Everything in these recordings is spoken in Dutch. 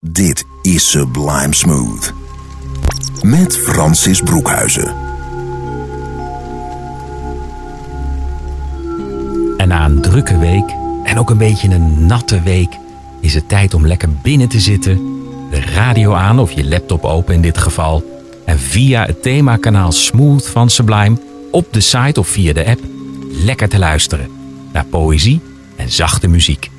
Dit is Sublime Smooth. Met Francis Broekhuizen. En na een drukke week en ook een beetje een natte week is het tijd om lekker binnen te zitten, de radio aan of je laptop open in dit geval en via het themakanaal Smooth van Sublime op de site of via de app lekker te luisteren naar poëzie en zachte muziek.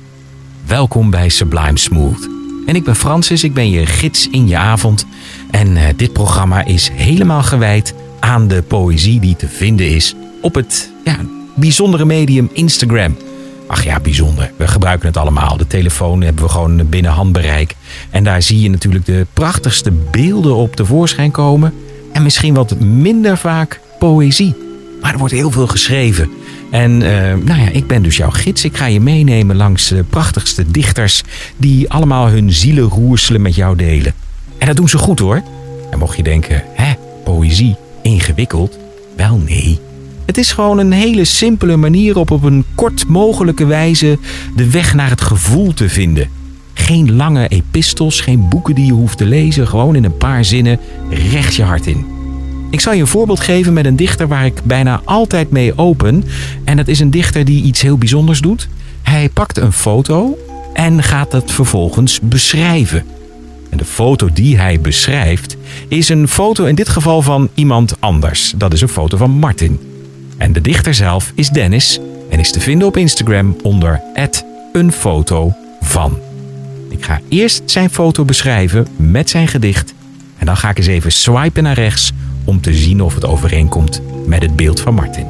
Welkom bij Sublime Smooth. En ik ben Francis, ik ben je gids in je avond. En uh, dit programma is helemaal gewijd aan de poëzie die te vinden is op het ja, bijzondere medium Instagram. Ach ja, bijzonder. We gebruiken het allemaal. De telefoon hebben we gewoon binnen handbereik. En daar zie je natuurlijk de prachtigste beelden op tevoorschijn komen. En misschien wat minder vaak poëzie. Maar er wordt heel veel geschreven. En uh, nou ja, ik ben dus jouw gids. Ik ga je meenemen langs de prachtigste dichters die allemaal hun zielen roerselen met jou delen. En dat doen ze goed hoor. En mocht je denken, hè, poëzie, ingewikkeld? Wel nee. Het is gewoon een hele simpele manier op op een kort mogelijke wijze de weg naar het gevoel te vinden. Geen lange epistels, geen boeken die je hoeft te lezen, gewoon in een paar zinnen recht je hart in. Ik zal je een voorbeeld geven met een dichter waar ik bijna altijd mee open. En dat is een dichter die iets heel bijzonders doet. Hij pakt een foto en gaat het vervolgens beschrijven. En de foto die hij beschrijft is een foto in dit geval van iemand anders. Dat is een foto van Martin. En de dichter zelf is Dennis en is te vinden op Instagram onder een foto van. Ik ga eerst zijn foto beschrijven met zijn gedicht en dan ga ik eens even swipen naar rechts om te zien of het overeenkomt met het beeld van Martin.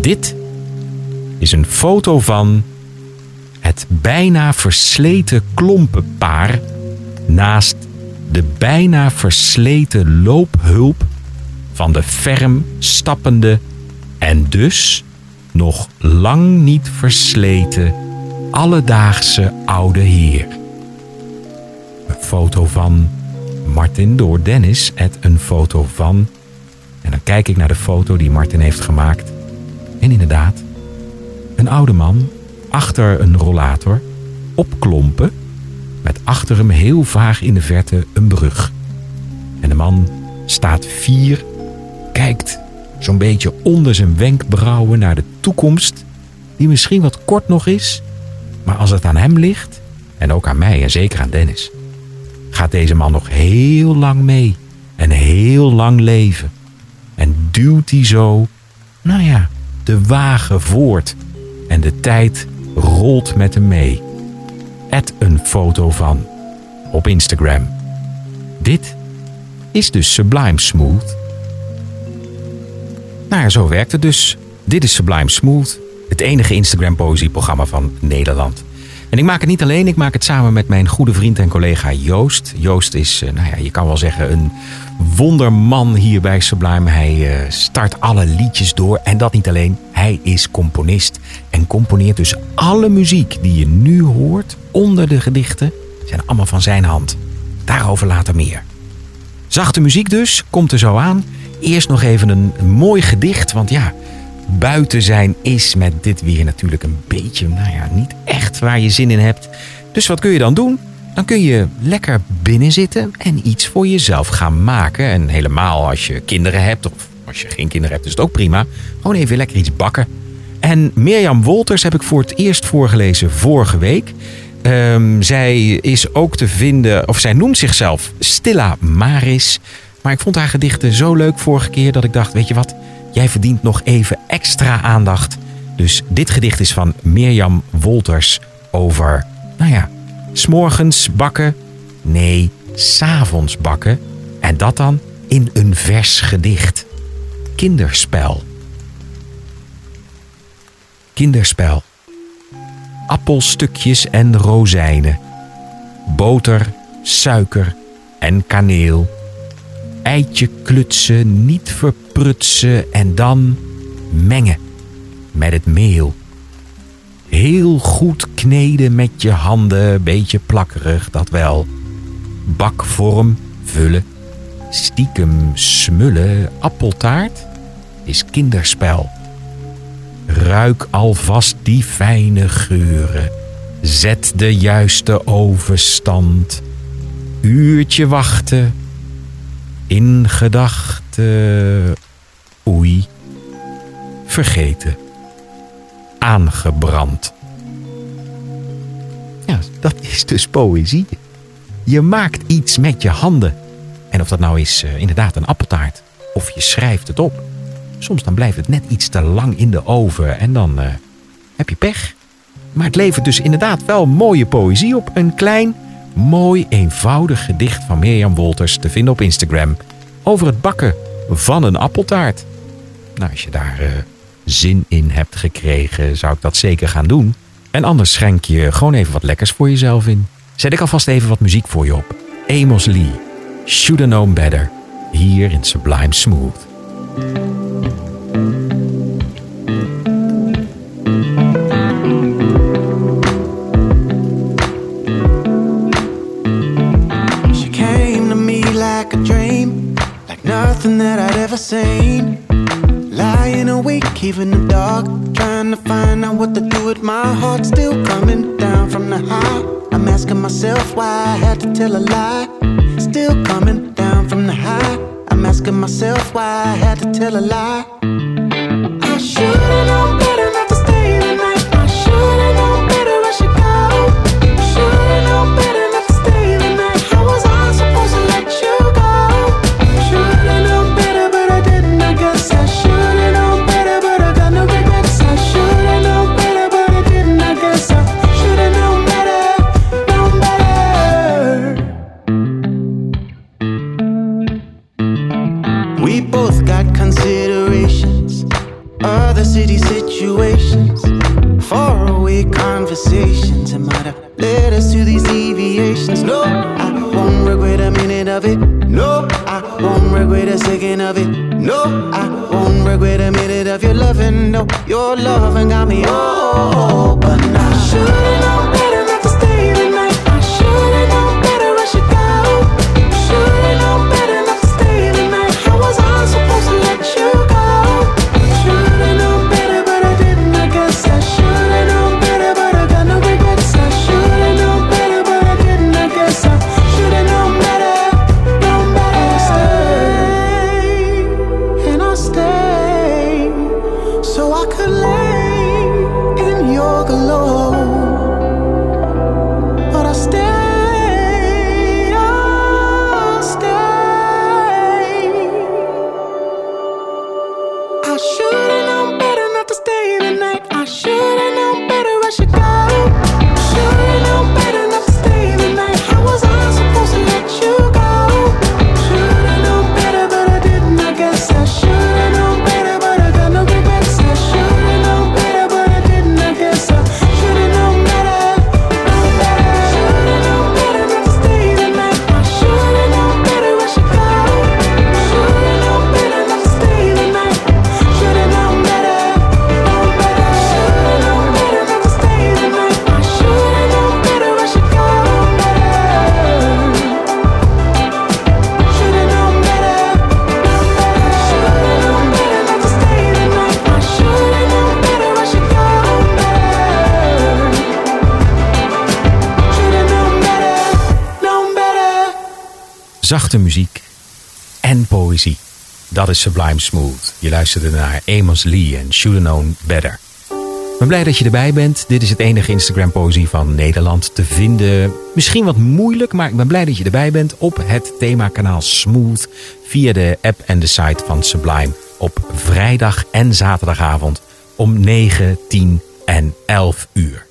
Dit is een foto van het bijna versleten klompenpaar naast de bijna versleten loophulp van de ferm stappende en dus nog lang niet versleten alledaagse oude heer. Een foto van Martin door Dennis het een foto van. En dan kijk ik naar de foto die Martin heeft gemaakt. En inderdaad, een oude man achter een rollator op klompen met achter hem heel vaag in de verte een brug. En de man staat vier, kijkt zo'n beetje onder zijn wenkbrauwen naar de toekomst, die misschien wat kort nog is, maar als het aan hem ligt, en ook aan mij en zeker aan Dennis, gaat deze man nog heel lang mee en heel lang leven. En duwt hij zo, nou ja, de wagen voort en de tijd rolt met hem mee. Add een foto van op Instagram. Dit is dus Sublime Smooth. Nou ja, zo werkt het dus. Dit is Sublime Smooth, het enige Instagram poëzieprogramma van Nederland. En ik maak het niet alleen, ik maak het samen met mijn goede vriend en collega Joost. Joost is, eh, nou ja, je kan wel zeggen, een wonderman hier bij Sublime. Hij eh, start alle liedjes door en dat niet alleen. Hij is componist en componeert dus alle muziek die je nu hoort onder de gedichten zijn allemaal van zijn hand. Daarover later meer. Zachte muziek dus, komt er zo aan. Eerst nog even een mooi gedicht, want ja, buiten zijn is met dit weer natuurlijk een beetje, nou ja, niet echt waar je zin in hebt. Dus wat kun je dan doen? Dan kun je lekker binnen zitten en iets voor jezelf gaan maken. En helemaal als je kinderen hebt, of als je geen kinderen hebt, is het ook prima. Gewoon even lekker iets bakken. En Mirjam Wolters heb ik voor het eerst voorgelezen vorige week. Um, zij is ook te vinden, of zij noemt zichzelf Stilla Maris. Maar ik vond haar gedichten zo leuk vorige keer dat ik dacht: weet je wat, jij verdient nog even extra aandacht. Dus dit gedicht is van Mirjam Wolters over, nou ja, s'morgens bakken. Nee, s'avonds bakken. En dat dan in een vers gedicht. Kinderspel. Kinderspel. Appelstukjes en rozijnen. Boter, suiker en kaneel. Eitje klutsen, niet verprutsen en dan mengen met het meel. Heel goed kneden met je handen, beetje plakkerig, dat wel. Bakvorm vullen, stiekem smullen, appeltaart is kinderspel. Ruik alvast die fijne geuren. Zet de juiste overstand. Uurtje wachten. In gedachten. Oei. Vergeten. Aangebrand. Ja, dat is dus poëzie. Je maakt iets met je handen. En of dat nou is uh, inderdaad een appeltaart. Of je schrijft het op. Soms dan blijft het net iets te lang in de oven. En dan uh, heb je pech. Maar het levert dus inderdaad wel mooie poëzie op. Een klein, mooi, eenvoudig gedicht van Mirjam Wolters te vinden op Instagram. Over het bakken van een appeltaart. Nou, als je daar uh, zin in hebt gekregen, zou ik dat zeker gaan doen. En anders schenk je gewoon even wat lekkers voor jezelf in. Zet ik alvast even wat muziek voor je op. Amos Lee, Shoulda Known Better, hier in Sublime Smooth. Nothing that I'd ever seen. Lying awake, even the dark, trying to find out what to do with my heart. Still coming down from the high. I'm asking myself why I had to tell a lie. Still coming down from the high. I'm asking myself why I had to tell a lie. I should've zachte muziek en poëzie. Dat is Sublime Smooth. Je luisterde naar Amos Lee en Shoulda Known Better. Ik ben blij dat je erbij bent. Dit is het enige Instagram poëzie van Nederland te vinden. Misschien wat moeilijk, maar ik ben blij dat je erbij bent op het themakanaal Smooth via de app en de site van Sublime op vrijdag en zaterdagavond om 9, 10 en 11 uur.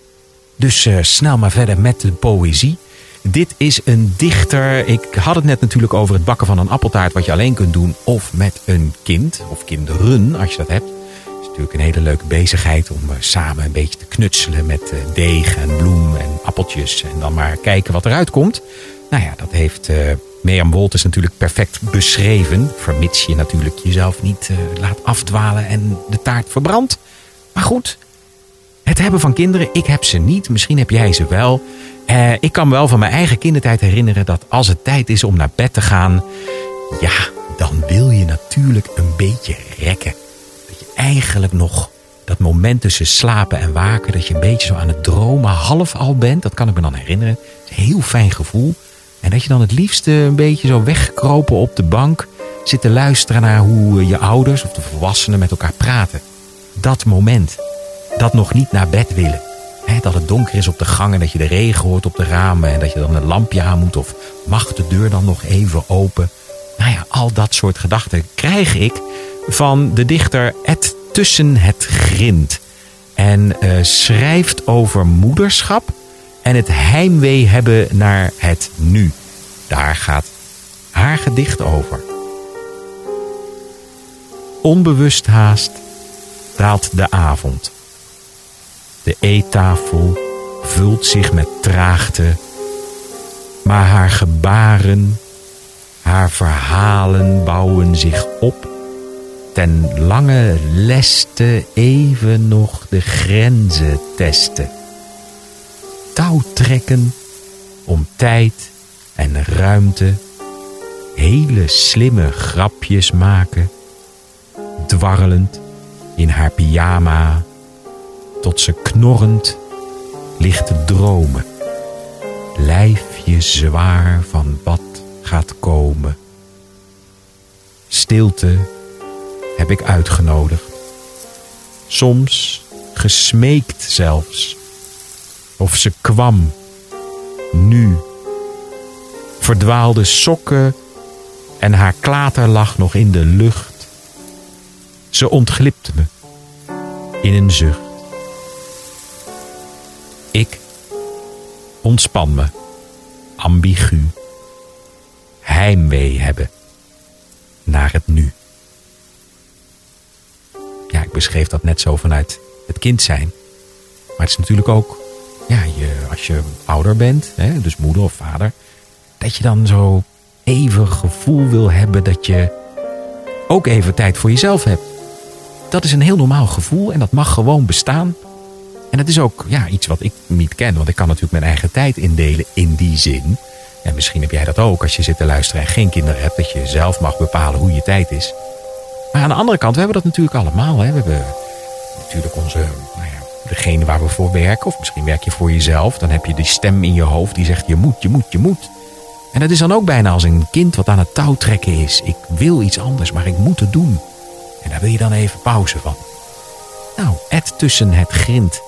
Dus eh, snel maar verder met de poëzie. Dit is een dichter. Ik had het net natuurlijk over het bakken van een appeltaart, wat je alleen kunt doen, of met een kind, of kinderen, als je dat hebt. Het is natuurlijk een hele leuke bezigheid om eh, samen een beetje te knutselen met eh, deeg en bloem en appeltjes. En dan maar kijken wat eruit komt. Nou ja, dat heeft uh, Mirjam Wolters natuurlijk perfect beschreven. Vermits je natuurlijk jezelf niet laat afdwalen en de taart verbrandt. Maar goed, het hebben van kinderen, ik heb ze niet. Misschien heb jij ze wel. Uh, ik kan me wel van mijn eigen kindertijd herinneren dat als het tijd is om naar bed te gaan, ja, dan wil je natuurlijk een beetje rekken. Dat je eigenlijk nog dat moment tussen slapen en waken, dat je een beetje zo aan het dromen half al bent, dat kan ik me dan herinneren. Is heel fijn gevoel. En dat je dan het liefst een beetje zo weggekropen op de bank zit te luisteren naar hoe je ouders of de volwassenen met elkaar praten. Dat moment. Dat nog niet naar bed willen. Dat het donker is op de gang en dat je de regen hoort op de ramen en dat je dan een lampje aan moet of mag de deur dan nog even open. Nou ja, al dat soort gedachten krijg ik van de dichter Ed Tussen het Grind. En uh, schrijft over moederschap en het heimwee hebben naar het nu. Daar gaat haar gedicht over. Onbewust haast daalt de avond. De eettafel vult zich met traagte, maar haar gebaren, haar verhalen bouwen zich op ten lange leste even nog de grenzen testen. Touw trekken om tijd en ruimte, hele slimme grapjes maken, dwarrelend in haar pyjama, tot ze knorrend ligt te dromen, lijfje zwaar van wat gaat komen. Stilte heb ik uitgenodigd. Soms gesmeekt zelfs. Of ze kwam. Nu. Verdwaalde sokken en haar klater lag nog in de lucht. Ze ontglipte me in een zucht. Ik ontspan me, ambigu, heimwee hebben naar het nu ja, ik beschreef dat net zo vanuit het kind zijn. Maar het is natuurlijk ook, ja, je, als je ouder bent, hè, dus moeder of vader, dat je dan zo even gevoel wil hebben dat je ook even tijd voor jezelf hebt. Dat is een heel normaal gevoel en dat mag gewoon bestaan. En het is ook ja, iets wat ik niet ken, want ik kan natuurlijk mijn eigen tijd indelen in die zin. En misschien heb jij dat ook als je zit te luisteren en geen kinderen hebt, dat je zelf mag bepalen hoe je tijd is. Maar aan de andere kant, we hebben dat natuurlijk allemaal. Hè. We hebben natuurlijk onze, nou ja, degene waar we voor werken. Of misschien werk je voor jezelf. Dan heb je die stem in je hoofd die zegt je moet, je moet, je moet. En dat is dan ook bijna als een kind wat aan het touw trekken is. Ik wil iets anders, maar ik moet het doen. En daar wil je dan even pauze van. Nou, Ed tussen het grind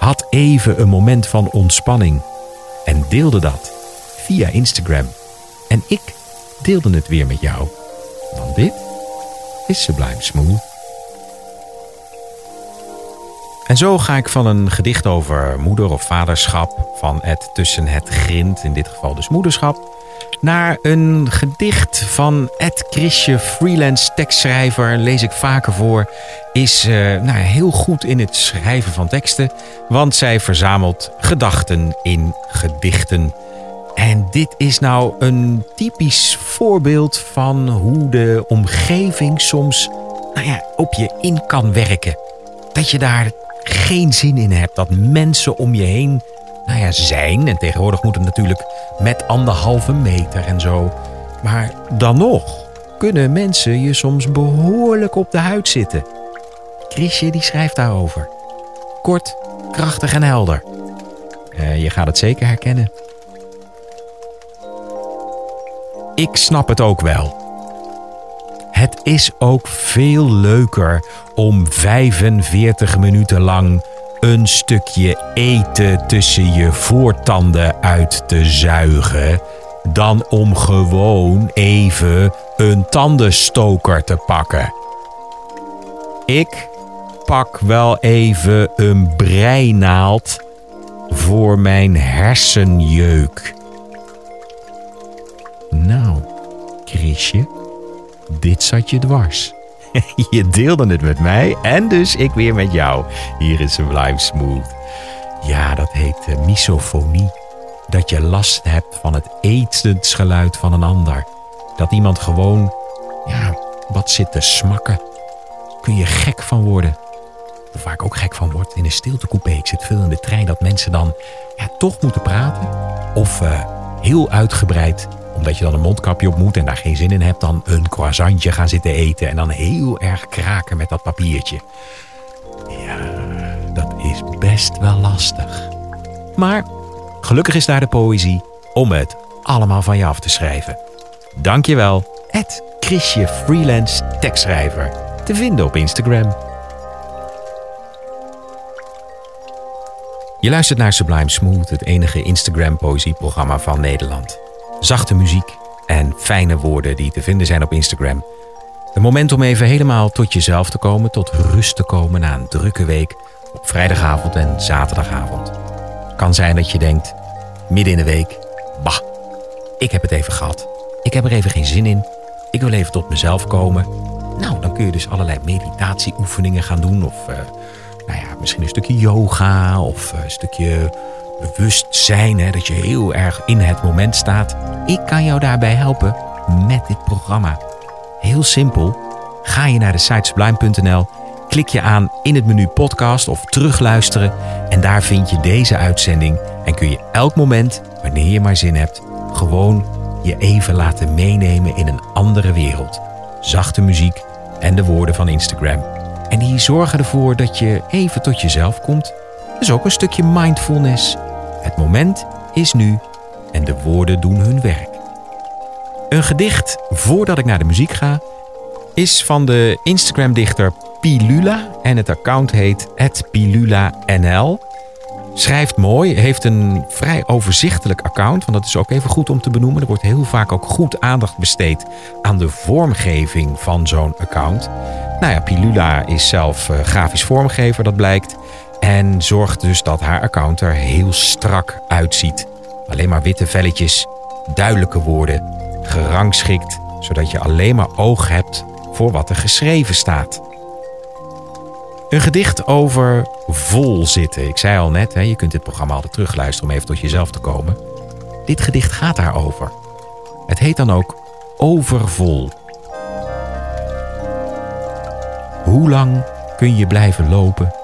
had even een moment van ontspanning. En deelde dat via Instagram. En ik deelde het weer met jou. Dan dit is Sublime Smooth. En zo ga ik van een gedicht over moeder of vaderschap, van het tussen het grind, in dit geval dus moederschap, naar een gedicht van Ed Chrisje, freelance tekstschrijver, lees ik vaker voor, is uh, nou, heel goed in het schrijven van teksten, want zij verzamelt gedachten in gedichten. En dit is nou een typisch voorbeeld van hoe de omgeving soms nou ja, op je in kan werken. Dat je daar geen zin in hebt. Dat mensen om je heen nou ja, zijn. En tegenwoordig moet het natuurlijk met anderhalve meter en zo. Maar dan nog kunnen mensen je soms behoorlijk op de huid zitten. Chrisje die schrijft daarover. Kort, krachtig en helder. Uh, je gaat het zeker herkennen. ik snap het ook wel. Het is ook veel leuker om 45 minuten lang een stukje eten tussen je voortanden uit te zuigen, dan om gewoon even een tandenstoker te pakken. Ik pak wel even een breinaald voor mijn hersenjeuk. Nou, Chrisje, dit zat je dwars. je deelde het met mij en dus ik weer met jou. Hier is Sublime Smooth. Ja, dat heet uh, misofonie. dat je last hebt van het etensgeluid van een ander. Dat iemand gewoon, ja, wat zit te smakken. Kun je gek van worden. Of waar ik ook gek van word, in een stiltecoupé. Ik zit veel in de trein dat mensen dan toch moeten praten. Of uh, heel uitgebreid, omdat je dan een mondkapje op moet en daar geen zin in hebt, dan een croissantje gaan zitten eten. En dan heel erg kraken met dat papiertje. Ja, dat is best wel lastig. Maar gelukkig is daar de poëzie om het allemaal van je af te schrijven. Dankjewel, Ed Chrisje Freelance tekstschrijver. Te vinden op Instagram. Je luistert naar Sublime Smooth, het enige Instagram poëzieprogramma van Nederland. Zachte muziek en fijne woorden die te vinden zijn op Instagram. Een moment om even helemaal tot jezelf te komen, tot rust te komen na een drukke week op vrijdagavond en zaterdagavond. Kan zijn dat je denkt, midden in de week, bah, ik heb het even gehad. Ik heb er even geen zin in. Ik wil even tot mezelf komen. Nou, dan kun je dus allerlei meditatieoefeningen gaan doen of uh, nou ja, misschien een stukje yoga of een stukje bewustzijn, hè, dat je heel erg in het moment staat. Ik kan jou daarbij helpen met dit programma. Heel simpel. Ga je naar de site sublime.nl, klik je aan in het menu podcast of terugluisteren en daar vind je deze uitzending en kun je elk moment, wanneer je maar zin hebt, gewoon je even laten meenemen in een andere wereld. Zachte muziek en de woorden van Instagram. En die zorgen ervoor dat je even tot jezelf komt. Dus ook een stukje mindfulness. Het moment is nu en de woorden doen hun werk. Een gedicht voordat ik naar de muziek ga is van de Instagram-dichter Pilula en het account heet @pilula_nl. Schrijft mooi, heeft een vrij overzichtelijk account, want dat is ook even goed om te benoemen. Er wordt heel vaak ook goed aandacht besteed aan de vormgeving van zo'n account. Nou ja, Pilula is zelf uh, grafisch vormgever, dat blijkt. En zorgt dus dat haar account er heel strak uitziet. Alleen maar witte velletjes, duidelijke woorden, gerangschikt, zodat je alleen maar oog hebt voor wat er geschreven staat. Een gedicht over vol zitten. Ik zei al net, je kunt dit programma altijd terugluisteren om even tot jezelf te komen. Dit gedicht gaat daarover. Het heet dan ook Overvol. Hoe lang kun je blijven lopen,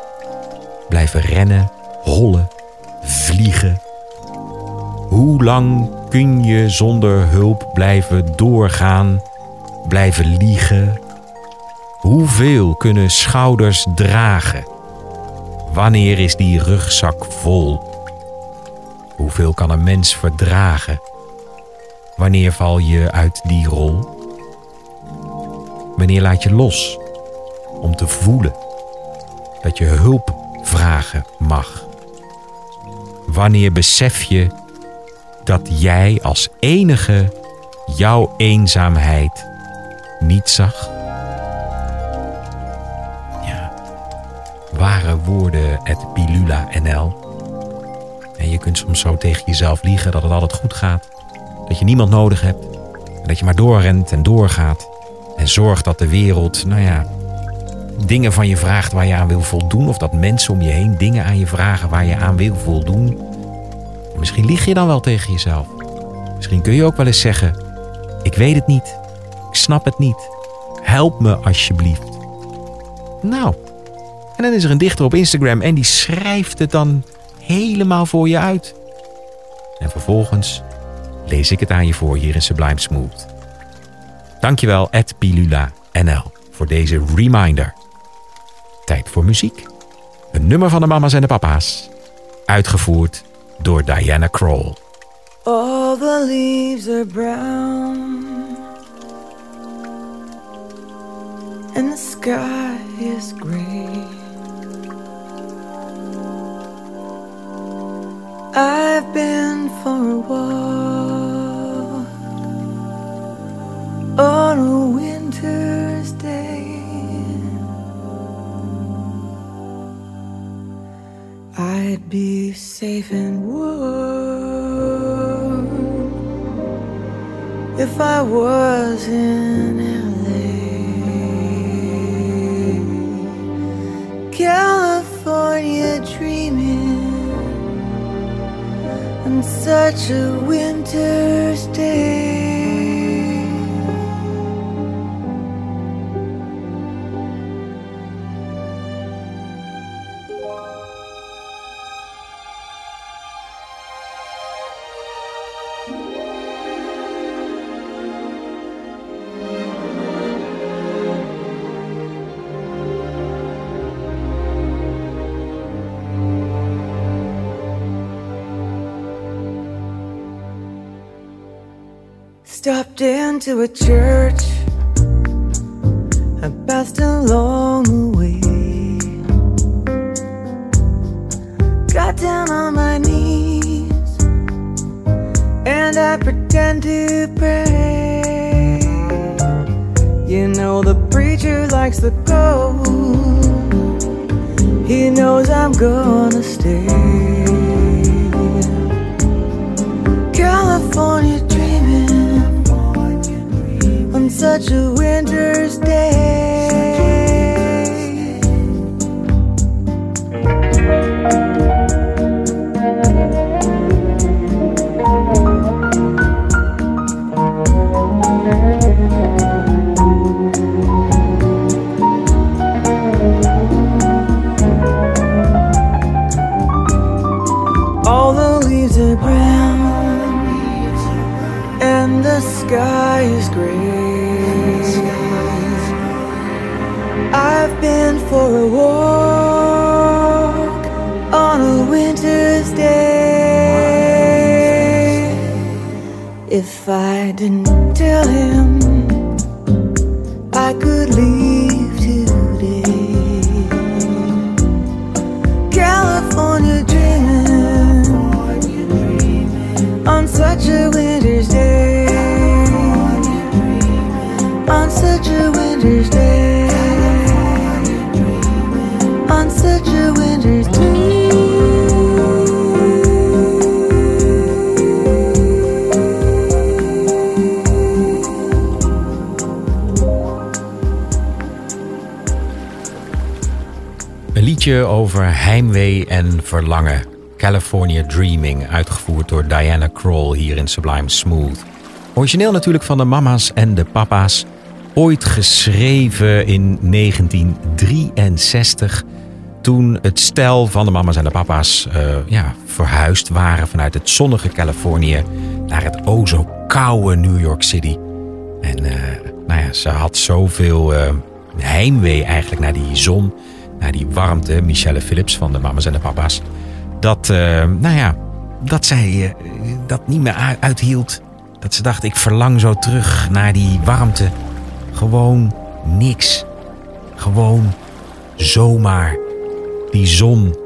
blijven rennen, hollen, vliegen? Hoe lang kun je zonder hulp blijven doorgaan, blijven liegen? Hoeveel kunnen schouders dragen? Wanneer is die rugzak vol? Hoeveel kan een mens verdragen? Wanneer val je uit die rol? Wanneer laat je los om te voelen dat je hulp vragen mag? Wanneer besef je dat jij als enige jouw eenzaamheid niet zag? Ja, ware woorden at Pilula NL. En je kunt soms zo tegen jezelf liegen dat het altijd goed gaat. Dat je niemand nodig hebt. En dat je maar doorrent en doorgaat. En zorgt dat de wereld, nou ja, dingen van je vraagt waar je aan wil voldoen. Of dat mensen om je heen dingen aan je vragen waar je aan wil voldoen. misschien lieg je dan wel tegen jezelf. Misschien kun je ook wel eens zeggen: Ik weet het niet. Ik snap het niet. Help me alsjeblieft. Nou, en dan is er een dichter op Instagram en die schrijft het dan helemaal voor je uit. En vervolgens lees ik het aan je voor hier in Sublime Smooth. Dankjewel, Ed Pilula NL, voor deze reminder. Tijd voor muziek. Een nummer van de mama's en de papa's. Uitgevoerd door Diana Kroll. All the leaves are brown And the sky is gray I've been for a walk On a winter's day I'd be safe and warm if I was in LA. California dreaming and such a winter's day. Into a church I passed along the way. Got down on my knees And I pretend to pray. You know the preacher likes the go He knows I'm gonna stay such a winter's day. If I didn't tell him over heimwee en verlangen. California Dreaming, uitgevoerd door Diana Kroll hier in Sublime Smooth. Origineel natuurlijk van de mama's en de papa's. Ooit geschreven in 1963. Toen het stel van de mama's en de papa's eh, ja, verhuisd waren vanuit het zonnige Californië naar het o zo koude New York City. En eh, nou ja, ze had zoveel eh, heimwee eigenlijk naar die zon, naar die warmte. Michelle Phillips van de mama's en de papa's. Dat, eh, nou ja, dat zij eh, dat niet meer uithield. Dat ze dacht, ik verlang zo terug naar die warmte. Gewoon niks. Gewoon zomaar. Die zon.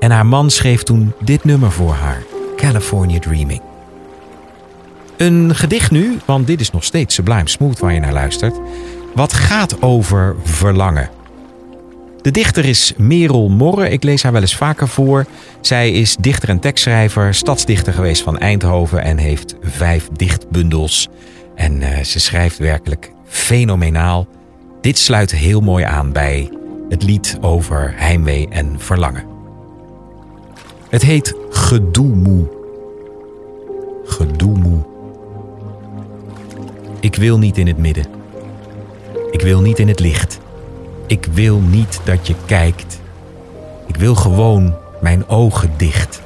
En haar man schreef toen dit nummer voor haar. California Dreaming. Een gedicht nu, want dit is nog steeds Sublime Smooth waar je naar luistert. Wat gaat over verlangen. De dichter is Merel Morre. Ik lees haar wel eens vaker voor. Zij is dichter en tekstschrijver, stadsdichter geweest van Eindhoven en heeft vijf dichtbundels. En eh, ze schrijft werkelijk fenomenaal. Dit sluit heel mooi aan bij het lied over heimwee en verlangen. Het heet Gedoemoe. Gedoemoe. Ik wil niet in het midden. Ik wil niet in het licht. Ik wil niet dat je kijkt. Ik wil gewoon mijn ogen dicht.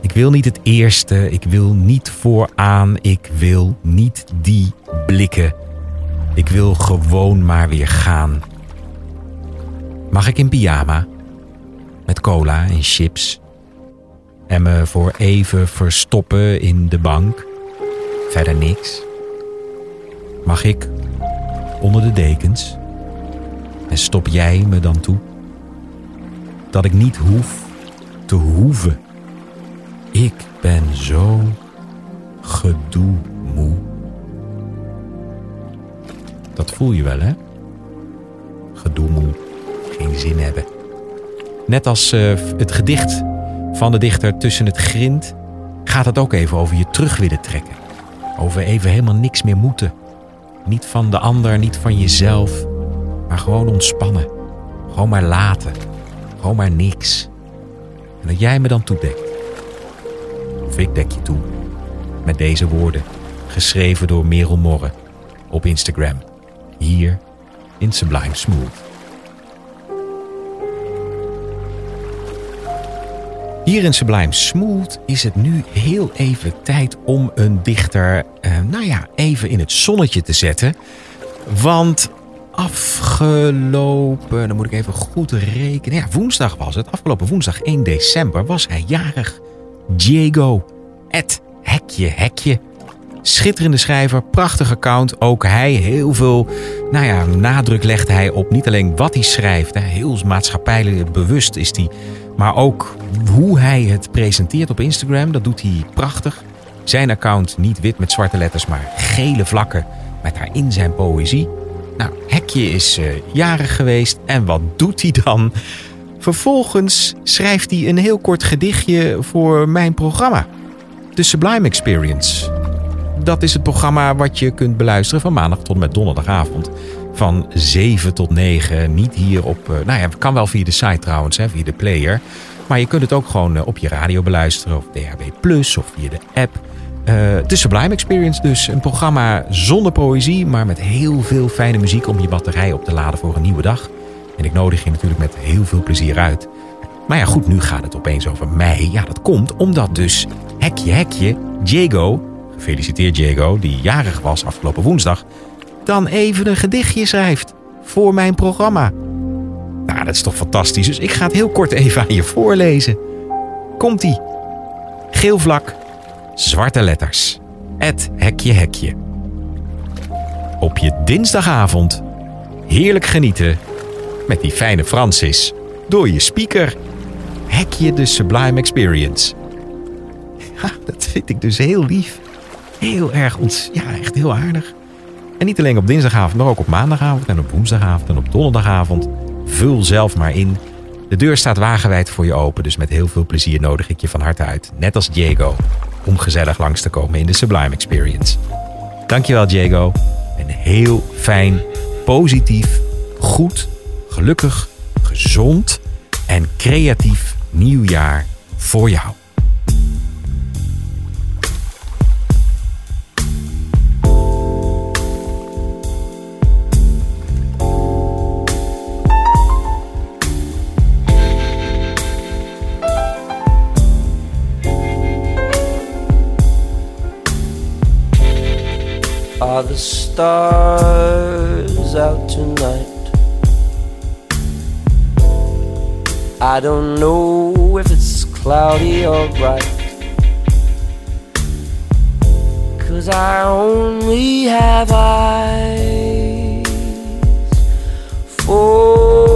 Ik wil niet het eerste, ik wil niet vooraan, ik wil niet die blikken. Ik wil gewoon maar weer gaan. Mag ik in pyjama? Met cola en chips? En me voor even verstoppen in de bank? Verder niks? Mag ik onder de dekens? En stop jij me dan toe? Dat ik niet hoef te hoeven. Ik ben zo gedoemoe. Dat voel je wel, hè? Gedoemoe, geen zin hebben. Net als eh, het gedicht van de dichter Tussen het Grind... gaat het ook even over je terug willen trekken. Over even helemaal niks meer moeten. Niet van de ander, niet van jezelf... Gewoon ontspannen. Gewoon maar laten. Gewoon maar niks. En dat jij me dan toedekt. ik dek je toe. Met deze woorden, geschreven door Merel Morre op Instagram. Hier in Sublime Smooth. Hier in Sublime Smooth is het nu heel even tijd om een dichter, eh, nou ja, even in het zonnetje te zetten. Want afgelopen, dan moet ik even goed rekenen. Ja, woensdag was het. Afgelopen woensdag 1 december was hij jarig. Diego. Het hekje, hekje. Schitterende schrijver, prachtig account. Ook hij heel veel nou ja, nadruk legt hij op niet alleen wat hij schrijft. Hè, heel maatschappijlijk bewust is hij. Maar ook hoe hij het presenteert op Instagram. Dat doet hij prachtig. Zijn account niet wit met zwarte letters, maar gele vlakken. Met daarin zijn poëzie. Nou, Hekje is uh, jarig geweest. En wat doet hij dan? Vervolgens schrijft hij een heel kort gedichtje voor mijn programma. The Sublime Experience. Dat is het programma wat je kunt beluisteren van maandag tot met donderdagavond. Van 7 tot 9. Niet hier op. Uh, nou ja, kan wel via de site trouwens, hè, via de player. Maar je kunt het ook gewoon uh, op je radio beluisteren. Of DHB Plus of via de app. De Sublime Experience dus. Een programma zonder poëzie, maar met heel veel fijne muziek om je batterij op te laden voor een nieuwe dag. En ik nodig je natuurlijk met heel veel plezier uit. Maar ja, goed, nu gaat het opeens over mij. Ja, dat komt omdat dus Hekje Hekje, Diego, gefeliciteerd Diego, die jarig was afgelopen woensdag, dan even een gedichtje schrijft voor mijn programma. Nou, dat is toch fantastisch. Dus ik ga het heel kort even aan je voorlezen. Komt-ie. Geel vlak, zwarte letters. Het hekje hekje. Op je dinsdagavond heerlijk genieten met die fijne Francis door je speaker. Hekje de Sublime Experience. Dat vind ik dus heel lief. Heel erg ons, ja, echt heel aardig. En niet alleen op dinsdagavond, maar ook op maandagavond en op woensdagavond en op donderdagavond. Vul zelf maar in. De deur staat wagenwijd voor je open, dus met heel veel plezier nodig ik je van harte uit, net als Diego, om gezellig langs te komen in de Sublime Experience. Dankjewel Diego. Een heel fijn, positief, goed, gelukkig, gezond en creatief nieuwjaar voor jou. Are the stars out tonight? I don't know if it's cloudy or bright. Cause I only have eyes for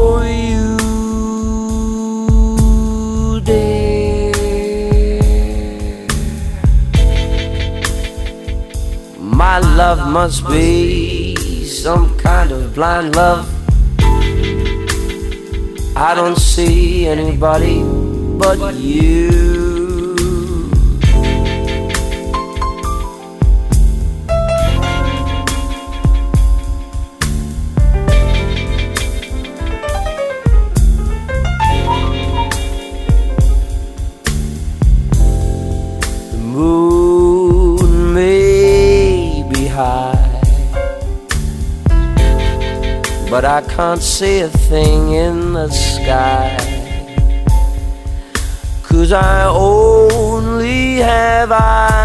Love must be some kind of blind love. I don't see anybody but you. Can't see a thing in the sky. Cause I only have eyes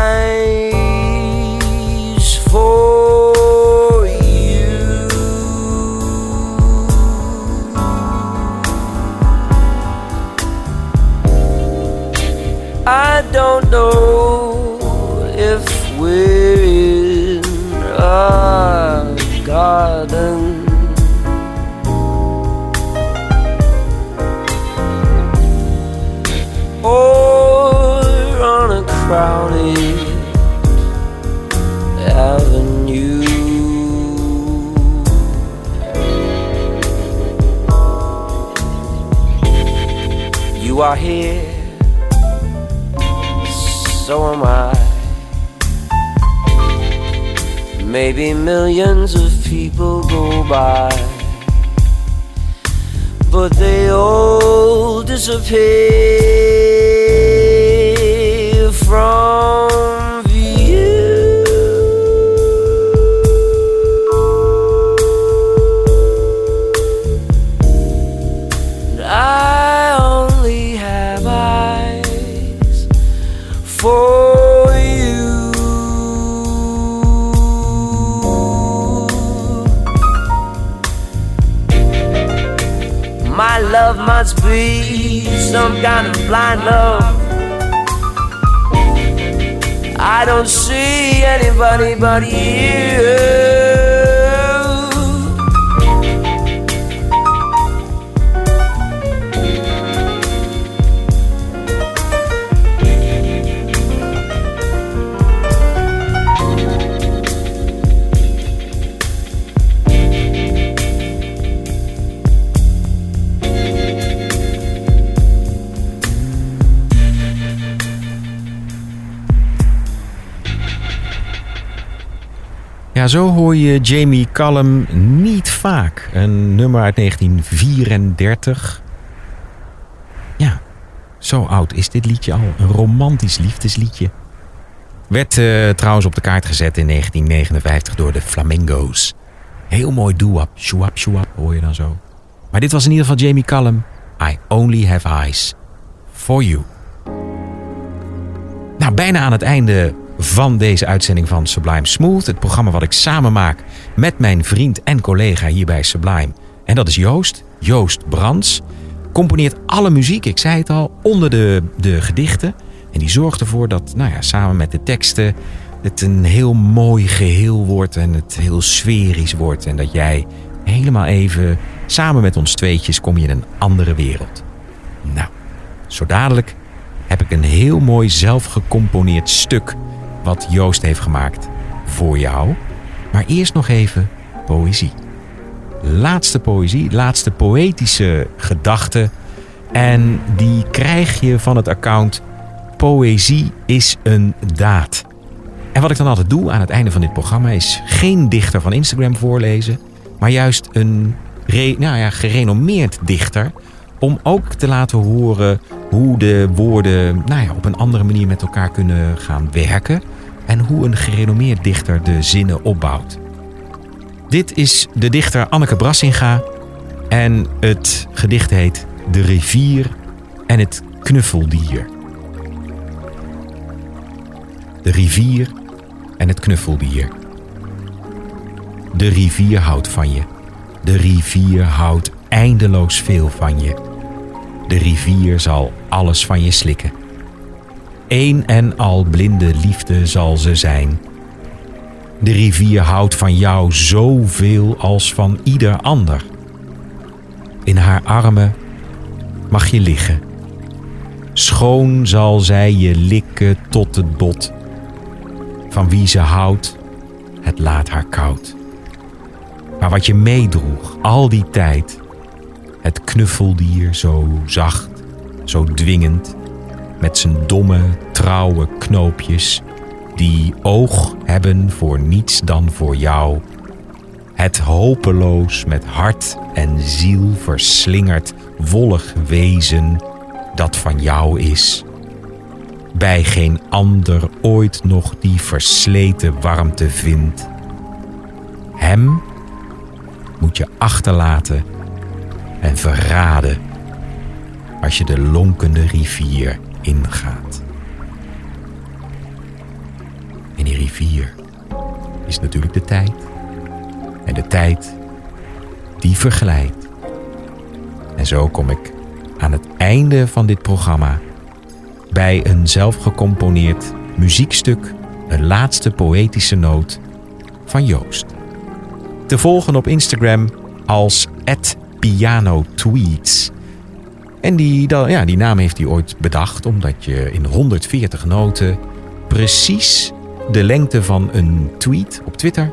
are here, so am I. Maybe millions of people go by but they all disappear from kind of blind love. I don't see anybody but you. Zo hoor je Jamie Cullum niet vaak. Een nummer uit 1934. Ja, zo oud is dit liedje al. Een romantisch liefdesliedje. Werd eh, trouwens op de kaart gezet in 1959 door de Flamingo's. Heel mooi. Shoo-wop, shoo-wop hoor je dan zo. Maar dit was in ieder geval Jamie Cullum. I only have eyes for you. Nou, bijna aan het einde van deze uitzending van Sublime Smooth. Het programma wat ik samen maak met mijn vriend en collega hier bij Sublime. En dat is Joost, Joost Brands. Componeert alle muziek, ik zei het al, onder de, de gedichten. En die zorgt ervoor dat, nou ja, samen met de teksten... het een heel mooi geheel wordt en het heel sferisch wordt. En dat jij helemaal even, samen met ons tweetjes, kom je in een andere wereld. Nou, zo dadelijk heb ik een heel mooi zelf gecomponeerd stuk wat Joost heeft gemaakt voor jou. Maar eerst nog even poëzie. Laatste poëzie, laatste poëtische gedachte. En die krijg je van het account Poëzie is een daad. En wat ik dan altijd doe aan het einde van dit programma is geen dichter van Instagram voorlezen, maar juist een nou ja, gerenommeerd dichter. Om ook te laten horen hoe de woorden nou ja, op een andere manier met elkaar kunnen gaan werken en hoe een gerenommeerd dichter de zinnen opbouwt. Dit is de dichter Anneke Brassinga en het gedicht heet De rivier en het knuffeldier. De rivier en het knuffeldier. De rivier houdt van je. De rivier houdt eindeloos veel van je. De rivier zal alles van je slikken. Eén en al blinde liefde zal ze zijn. De rivier houdt van jou zoveel als van ieder ander. In haar armen mag je liggen. Schoon zal zij je likken tot het bot. Van wie ze houdt, het laat haar koud. Maar wat je meedroeg al die tijd, het knuffeldier zo zacht, zo dwingend, met zijn domme, trouwe knoopjes, die oog hebben voor niets dan voor jou. Het hopeloos met hart en ziel verslingerd, wollig wezen dat van jou is. Bij geen ander ooit nog die versleten warmte vindt. Hem moet je achterlaten en verraden als je de lonkende rivier ingaat. En die rivier is natuurlijk de tijd. En de tijd, die verglijdt. En zo kom ik aan het einde van dit programma bij een zelfgecomponeerd muziekstuk, een laatste poëtische noot van Joost. Te volgen op Instagram als @pianotweets. En die, ja, die naam heeft hij ooit bedacht omdat je in 140 noten precies de lengte van een tweet op Twitter,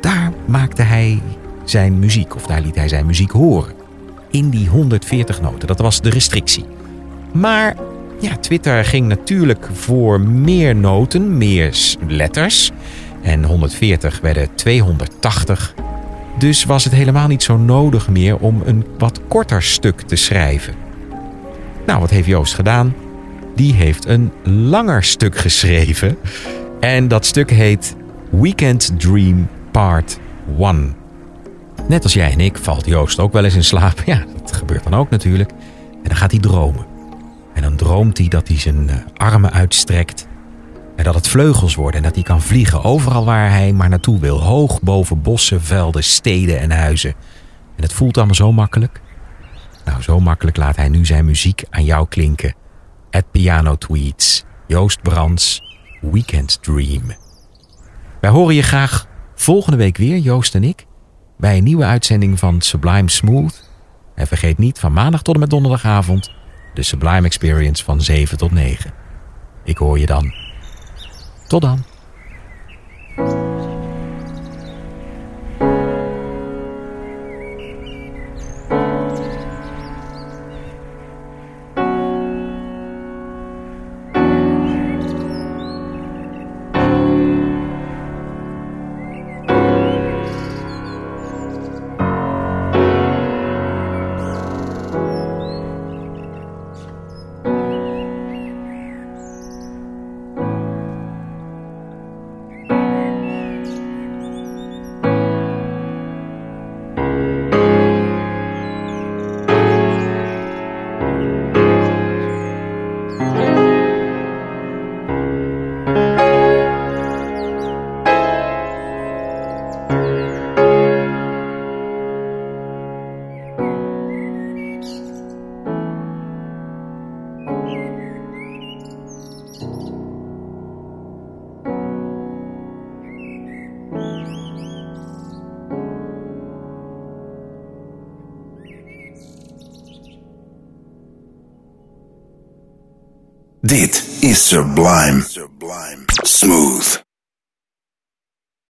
daar maakte hij zijn muziek of daar liet hij zijn muziek horen. In die 140 noten. Dat was de restrictie. Maar ja, Twitter ging natuurlijk voor meer noten, meer letters. En 140 werden 280. Dus was het helemaal niet zo nodig meer om een wat korter stuk te schrijven. Nou, wat heeft Joost gedaan? die heeft een langer stuk geschreven. En dat stuk heet Weekend Dream Part 1. Net als jij en ik valt Joost ook wel eens in slaap. Ja, dat gebeurt dan ook natuurlijk. En dan gaat hij dromen. En dan droomt hij dat hij zijn eh, armen uitstrekt. En dat het vleugels worden en dat hij kan vliegen overal waar hij maar naartoe wil. Hoog boven bossen, velden, steden en huizen. En het voelt allemaal zo makkelijk. Nou, zo makkelijk laat hij nu zijn muziek aan jou klinken. At Piano Tweets, Joost Brands, Weekend Dream. Wij horen je graag volgende week weer, Joost en ik, bij een nieuwe uitzending van Sublime Smooth. En vergeet niet van maandag tot en met donderdagavond de Sublime Experience van 7 tot 9. Ik hoor je dan. Tot dan. Sublime. Smooth.